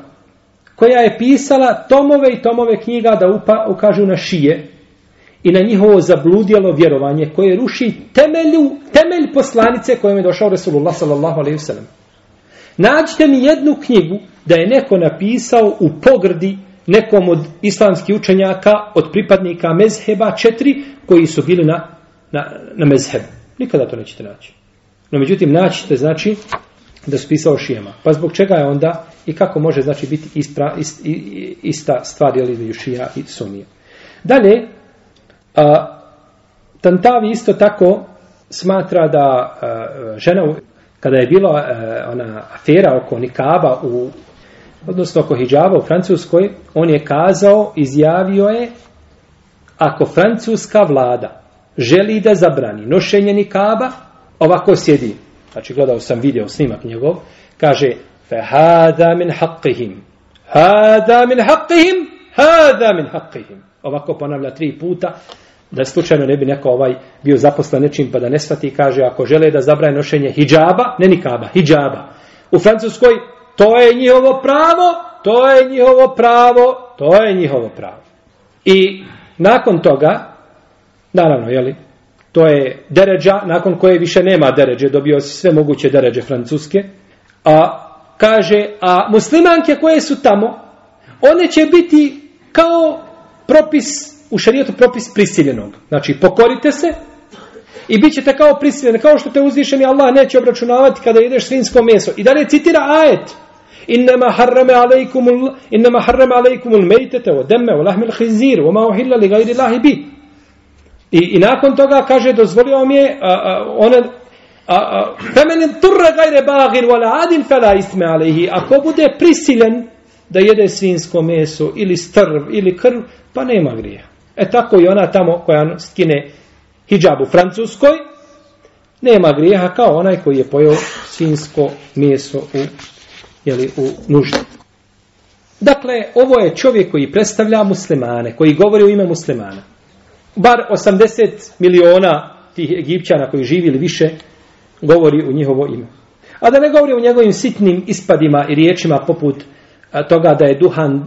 koja je pisala tomove i tomove knjiga da upa, ukažu na šije i na njihovo zabludjelo vjerovanje koje ruši temelju, temelj poslanice kojom je došao Resulullah sallallahu alaihi wasallam. Nađite mi jednu knjigu da je neko napisao u pogrdi nekom od islamskih učenjaka, od pripadnika mezheba četiri, koji su bili na, na, na mezhebu. Nikada to nećete naći. No, međutim, naćite, znači, da su pisao šijema. Pa zbog čega je onda i kako može, znači, biti ispra, ist, ista stvar, jel, između šija i sunije. Dalje, a, Tantavi isto tako smatra da a, žena, kada je bila ona afera oko nikaba u odnosno oko hijjaba u Francuskoj, on je kazao, izjavio je, ako francuska vlada želi da zabrani nošenje nikaba, ovako sjedi. Znači, gledao sam video snimak njegov, kaže, fe hada min haqqihim, hada min haqqihim, hada min haqqihim. Ovako ponavlja tri puta, da slučajno ne bi neko ovaj bio zaposlen nečim pa da ne svati, kaže, ako žele da zabrani nošenje hijjaba, ne nikaba, hijjaba, U Francuskoj to je njihovo pravo, to je njihovo pravo, to je njihovo pravo. I nakon toga, naravno, jeli, to je deređa, nakon koje više nema deređe, dobio si sve moguće deređe francuske, a kaže, a muslimanke koje su tamo, one će biti kao propis, u šarijetu propis prisiljenog. Znači, pokorite se i bit ćete kao prisiljeni, kao što te uzvišeni Allah neće obračunavati kada jedeš svinsko meso. I dalje citira ajet, إنما حرم عليكم ال... إنما حرم عليكم الميتة والدم ولحم الخنزير وما أحل لغير الله به I, I nakon toga kaže dozvolio mi je a, a, one a, a, femenin turre gajre bagir wala adin fela isme alehi ako bude prisiljen da jede svinsko meso ili strv ili krv pa nema grija e tako i ona tamo koja skine hijab u Francuskoj nema grijeha kao onaj koji je pojeo svinsko meso u jeli, u nuždi. Dakle, ovo je čovjek koji predstavlja muslimane, koji govori u ime muslimana. Bar 80 miliona tih egipćana koji živi ili više govori u njihovo ime. A da ne govori o njegovim sitnim ispadima i riječima poput toga da je duhan e,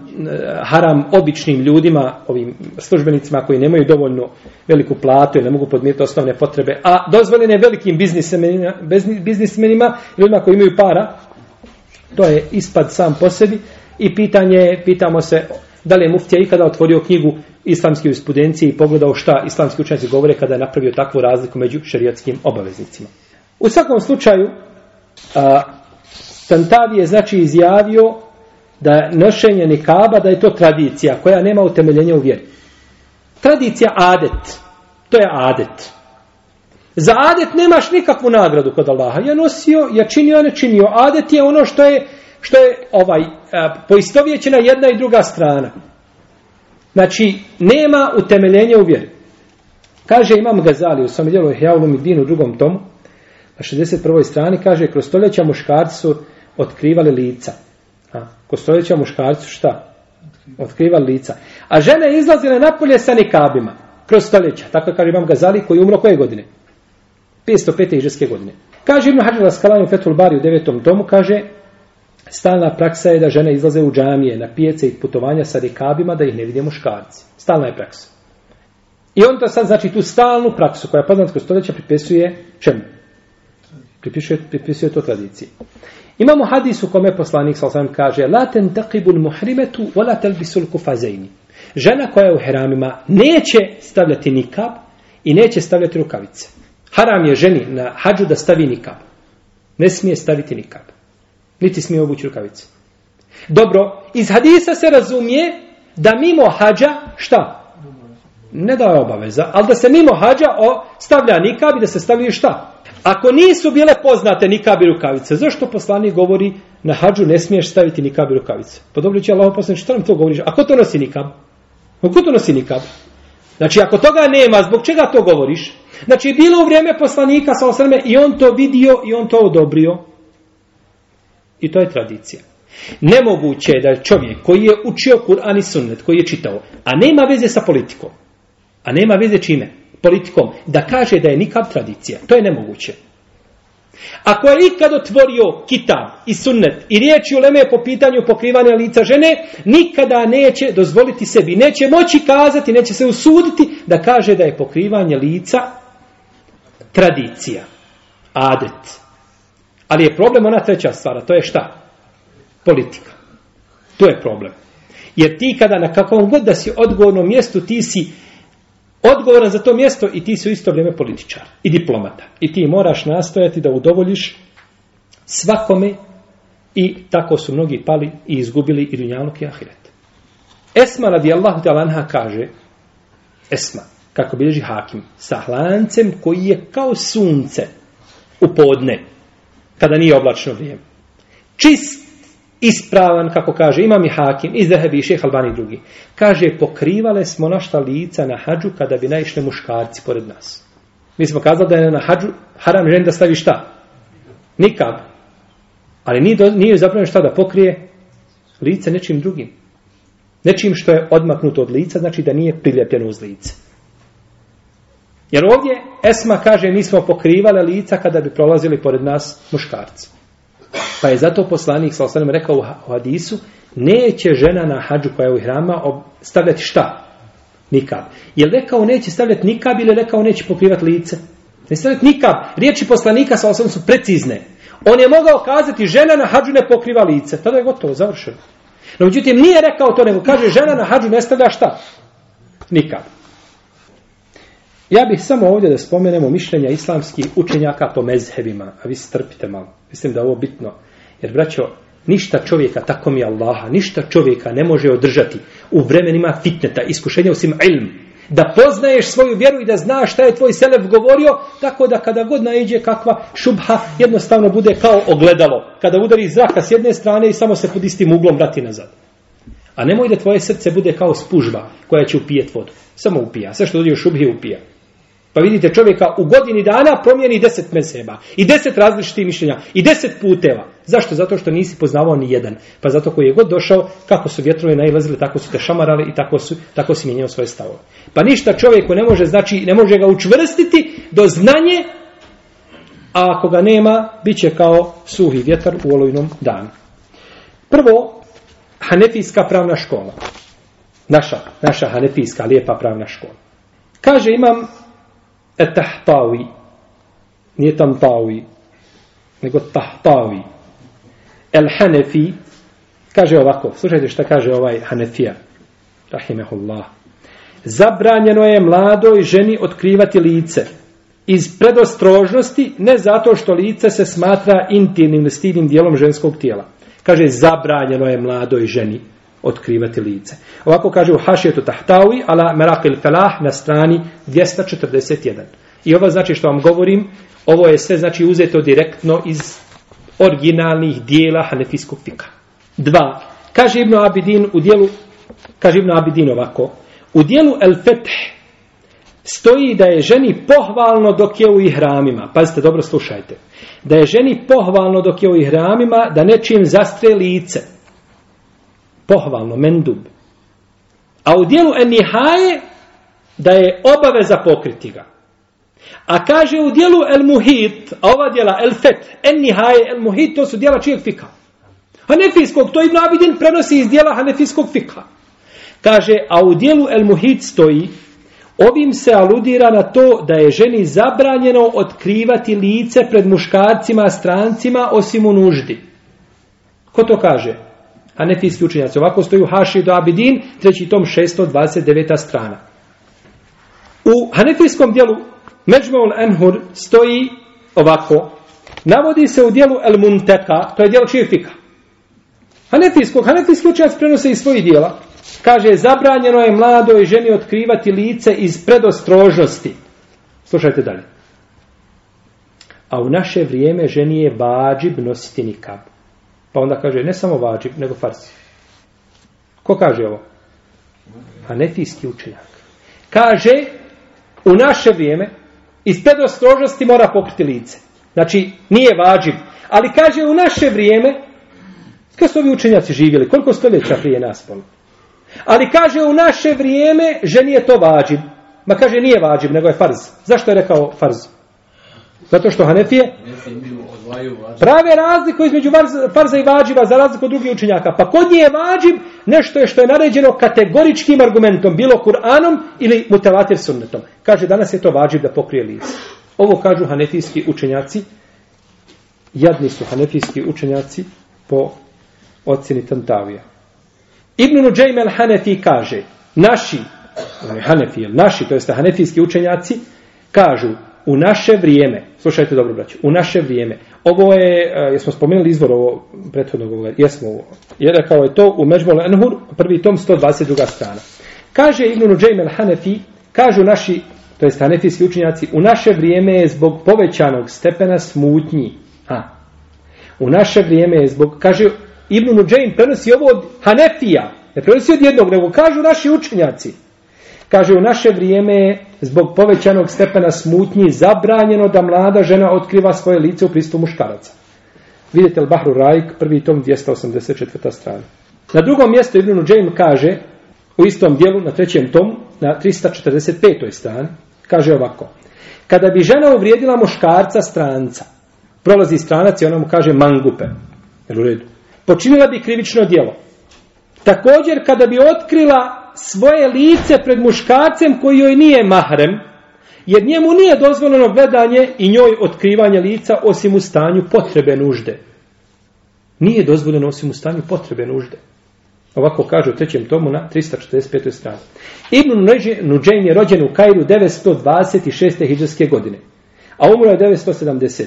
haram običnim ljudima, ovim službenicima koji nemaju dovoljno veliku platu i ne mogu podmiriti osnovne potrebe, a dozvoljene velikim biznismenima, biznismenima ljudima koji imaju para, To je ispad sam po sebi i pitanje, pitamo se da li je muftija ikada otvorio knjigu islamske jurisprudencije i pogledao šta islamski učenjaci govore kada je napravio takvu razliku među šerijatskim obaveznicima. U svakom slučaju, a, Tantavi je znači izjavio da nošenje nikaba, da je to tradicija koja nema utemeljenja u vjeri. Tradicija adet. To je adet. Za adet nemaš nikakvu nagradu kod Allaha. Ja nosio, ja činio, ne činio. Adet je ono što je, što je ovaj, poistovjećena jedna i druga strana. Znači, nema utemeljenja u vjeri. Kaže Imam Gazali u svom djelu Hjaulum i Dinu u drugom tomu, na 61. strani, kaže, kroz stoljeća muškarci su otkrivali lica. A, kroz stoljeća muškarci su šta? Otkrivali lica. A žene izlazile napolje sa nikabima. Kroz stoljeća. Tako kaže Imam Gazali koji umro koje godine? 505. iđeske godine. Kaže Ibn Hađar Raskalani u Fethul Bari u devetom tomu, kaže, stalna praksa je da žene izlaze u džamije na pijace i putovanja sa rekabima da ih ne vidimo muškarci. Stalna je praksa. I on to sad, znači, tu stalnu praksu koja je poznatko stoljeća pripisuje čemu? Pripisuje, pripisuje to tradiciji. Imamo hadis u kome poslanik sa kaže La ten taqibul muhrimetu wa la telbisul kufazejni. Žena koja je u heramima neće stavljati nikab i neće stavljati rukavice. Haram je ženi na hađu da stavi nikab. Ne smije staviti nikab. Niti smije obući rukavice. Dobro, iz hadisa se razumije da mimo hađa, šta? Ne da je obaveza, ali da se mimo hađa o, stavlja nikab i da se stavlja šta? Ako nisu bile poznate nikab i rukavice, zašto poslanik govori na hađu ne smiješ staviti nikab i rukavice? Pa dobro će Allah poslanik, što nam to govoriš? Ako to nosi nikab? Ko to nosi nikab? Znači, ako toga nema, zbog čega to govoriš? Znači, bilo u vrijeme poslanika sa osrme i on to vidio i on to odobrio. I to je tradicija. Nemoguće je da čovjek koji je učio Kur'an i sunnet, koji je čitao, a nema veze sa politikom, a nema veze čime? Politikom, da kaže da je nikav tradicija. To je nemoguće. Ako je ikad otvorio kitab i sunnet i riječi u leme po pitanju pokrivanja lica žene, nikada neće dozvoliti sebi, neće moći kazati, neće se usuditi da kaže da je pokrivanje lica tradicija, adet. Ali je problem ona treća stvar, to je šta? Politika. To je problem. Jer ti kada na kakvom god da si odgovornom mjestu, ti si odgovoran za to mjesto i ti si u isto vrijeme političar i diplomata. I ti moraš nastojati da udovoljiš svakome i tako su mnogi pali i izgubili i dunjaluk i ahiret. Esma radijallahu talanha kaže Esma, kako bilježi hakim, sa hlancem koji je kao sunce u podne, kada nije oblačno vrijeme. Čist, ispravan, kako kaže, imam i hakim, iz Dehebi i šeh Albani drugi. Kaže, pokrivale smo našta lica na hađu kada bi naišli muškarci pored nas. Mi smo kazali da je na hađu haram žen da stavi šta? Nikab. Ali nije, nije zapravo šta da pokrije lice nečim drugim. Nečim što je odmaknuto od lica, znači da nije priljepljeno uz lice. Jer ovdje Esma kaže mi smo pokrivale lica kada bi prolazili pored nas muškarci. Pa je zato poslanik sa osanem rekao u hadisu, neće žena na hađu koja je u hrama stavljati šta? Nikab. Je li rekao neće stavljati nikab ili je rekao neće pokrivati lice? Ne stavljati nikab. Riječi poslanika sa osanem su precizne. On je mogao kazati žena na hađu ne pokriva lice. Tada je gotovo, završeno. No, međutim, nije rekao to, nego kaže žena na hađu ne stavlja šta? Nikab. Ja bih samo ovdje da spomenemo mišljenja islamskih učenjaka po mezhebima, a vi strpite malo. Mislim da je ovo bitno. Jer, braćo, ništa čovjeka, tako mi Allaha, ništa čovjeka ne može održati u vremenima fitneta, iskušenja osim ilm. Da poznaješ svoju vjeru i da znaš šta je tvoj selef govorio, tako da kada god naiđe kakva šubha, jednostavno bude kao ogledalo. Kada udari zraka s jedne strane i samo se pod istim uglom vrati nazad. A nemoj da tvoje srce bude kao spužba koja će upijet vodu. Samo upija. Sve što dođe u šubhi upija. Pa vidite čovjeka u godini dana promijeni deset meseba. I deset različitih mišljenja. I deset puteva. Zašto? Zato što nisi poznavao ni jedan. Pa zato koji je god došao, kako su vjetrovi nailazili, tako su te šamarali i tako, su, tako si mijenjao svoje stavove. Pa ništa čovjeku ne može, znači, ne može ga učvrstiti do znanje, a ako ga nema, bit će kao suhi vjetar u olojnom danu. Prvo, Hanefijska pravna škola. Naša, naša Hanefijska lijepa pravna škola. Kaže imam etahtavi. Nije tam tavi, nego tahtavi. El Hanefi kaže ovako, slušajte šta kaže ovaj Hanefija. Rahimehullah. Zabranjeno je mladoj ženi otkrivati lice iz predostrožnosti, ne zato što lice se smatra intimnim, stidnim dijelom ženskog tijela. Kaže, zabranjeno je mladoj ženi otkrivati lice. Ovako kaže u Hašijetu Tahtawi, ala Merakil Felah na strani 241. I ovo znači što vam govorim, ovo je sve znači uzeto direktno iz originalnih dijela Hanefijskog fika. Dva. Kaže Ibn Abidin u dijelu, kaže Ibn Abidin ovako, u dijelu El Feth stoji da je ženi pohvalno dok je u ihramima. Pazite, dobro slušajte. Da je ženi pohvalno dok je u ihramima da nečim zastre lice. Pohvalno, mendub. A u dijelu Enihaje da je obaveza pokriti ga. A kaže u dijelu El Muhit, a ova dijela El Fet, Enihaje, El Muhit, to su dijela čijeg fika. Hanefijskog, to Ibn Abidin prenosi iz dijela Hanefijskog fika. Kaže, a u dijelu El Muhit stoji Ovim se aludira na to da je ženi zabranjeno otkrivati lice pred muškarcima, strancima, osim u nuždi. Ko to kaže? Hanefijski učenjaci. Ovako stoji u Haši do Abidin, treći tom 629. strana. U Hanefijskom dijelu Međmaul Enhur stoji ovako. Navodi se u dijelu El Munteka, to je dijelo čije fika. Hanefijskog, Hanefijski učenjac prenose iz svojih dijela. Kaže, zabranjeno je mladoj ženi otkrivati lice iz predostrožnosti. Slušajte dalje. A u naše vrijeme ženi je vađib nositi nikab. Pa onda kaže, ne samo vađib, nego farzi. Ko kaže ovo? Hanefijski učenjak. Kaže, u naše vrijeme, iz predostrožnosti mora pokriti lice. Znači, nije vađib. Ali kaže, u naše vrijeme, kada su ovi učenjaci živjeli? Koliko stoljeća prije nas polo? Ali kaže u naše vrijeme ženi je to vađib. Ma kaže nije vađib, nego je farz. Zašto je rekao farz? Zato što Hanefije prave razliku između farza i vađiva za razliku od drugih učenjaka. Pa kod nje je vađib nešto je što je naređeno kategoričkim argumentom, bilo Kur'anom ili mutavatir sunnetom. Kaže danas je to vađib da pokrije lice. Ovo kažu hanefijski učenjaci. Jadni su hanefijski učenjaci po ocjeni Tantavija. Ibn Nuđajm al-Hanefi kaže, naši, Hanefi, naši, to jeste hanefijski učenjaci, kažu, u naše vrijeme, slušajte dobro braću, u naše vrijeme, ovo je, e, jesmo spomenuli izvor ovo prethodnog ovoga, jesmo ovo, je rekao je to u Međmol Enhur, prvi tom, 122. strana. Kaže Ibn Nuđajm al-Hanefi, kažu naši, to je hanefijski učinjaci, u naše vrijeme je zbog povećanog stepena smutnji. A, u naše vrijeme je zbog, kaže Ibn Nuđain prenosi ovo od Hanefija. Ne prenosi od jednog, nego kažu naši učinjaci, Kaže, u naše vrijeme zbog povećanog stepena smutnji zabranjeno da mlada žena otkriva svoje lice u pristupu muškaraca. Vidite li Bahru Rajk, prvi tom 284. strana. Na drugom mjestu Ibn Nuđain kaže, u istom dijelu, na trećem tomu, na 345. strani, kaže ovako. Kada bi žena uvrijedila muškarca stranca, prolazi stranac i ona mu kaže mangupe. Jel u redu? Počinila bi krivično djelo. Također, kada bi otkrila svoje lice pred muškarcem koji joj nije mahrem, jer njemu nije dozvoljeno gledanje i njoj otkrivanje lica osim u stanju potrebe nužde. Nije dozvoljeno osim u stanju potrebe nužde. Ovako kaže u trećem tomu na 345. strani. Ibn Nuđajn je rođen u Kairu 926. hijđarske godine, a umro je 970.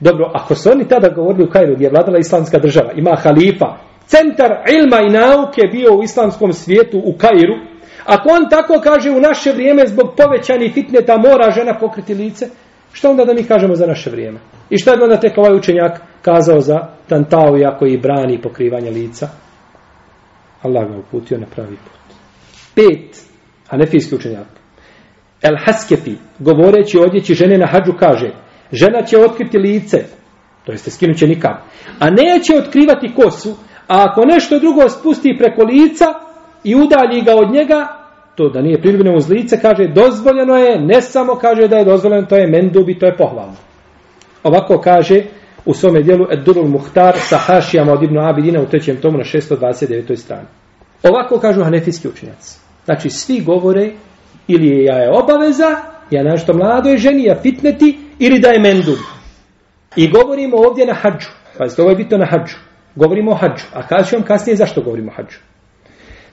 Dobro, ako su oni tada govorili u Kairu gdje je vladala islamska država, ima halifa, centar ilma i nauke bio u islamskom svijetu u Kairu, ako on tako kaže u naše vrijeme zbog povećanih fitneta mora žena pokriti lice, što onda da mi kažemo za naše vrijeme? I šta je onda tek ovaj učenjak kazao za Tantao koji brani pokrivanje lica? Allah ga uputio na pravi put. Pet, hanefijski učenjak. El Haskefi, govoreći o odjeći žene na hađu, kaže, žena će otkriti lice, to jeste skinuće će a neće otkrivati kosu, a ako nešto drugo spusti preko lica i udalji ga od njega, to da nije priljubljeno uz lice, kaže, dozvoljeno je, ne samo kaže da je dozvoljeno, to je mendubi, to je pohvalno. Ovako kaže u svome dijelu Edurul Muhtar sa Hašijama od Ibnu Abidina u trećem tomu na 629. strani. Ovako kažu hanefijski učenjaci. Znači, svi govore ili je ja je obaveza, ja nešto mladoj ženi, ja fitneti, ili da je mendub. I govorimo ovdje na hađu. Pazite, ovo je bitno na hađu. Govorimo o hađu. A kažu vam kasnije zašto govorimo o hađu.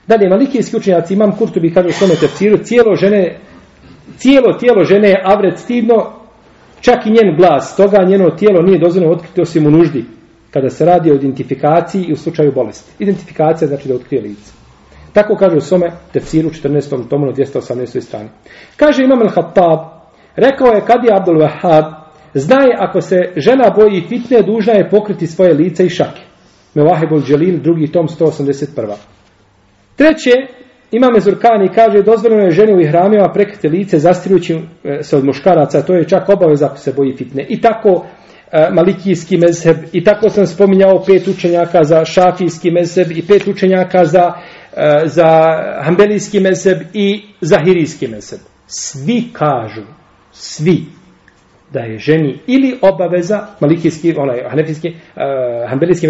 Dalje, malikijski učenjaci, imam Kurtubi, kaže u svome tefsiru, cijelo žene, cijelo tijelo žene je avret stidno, čak i njen glas, toga njeno tijelo nije dozvoljeno otkriti osim u nuždi, kada se radi o identifikaciji i u slučaju bolesti. Identifikacija znači da otkrije lice. Tako kaže u svome tefsiru 14. tomu na 218. strani. Kaže Imam al-Hattab, rekao je kad je Abdul Wahab, znaje ako se žena boji fitne, dužna je pokriti svoje lice i šake. Mevahebul Đelil, drugi tom 181. Treće, Imame Zurkani kaže dozvoljeno je ženi u ihramima prekriti lice zastirujući e, se od muškaraca, to je čak obaveza ako se boji fitne. I tako e, malikijski mezheb, i tako sam spominjao pet učenjaka za šafijski mezheb i pet učenjaka za, e, za hambelijski mezheb i zahirijski mezheb. Svi kažu, svi, da je ženi ili obaveza malikijski, onaj, hanefijski, hambelijski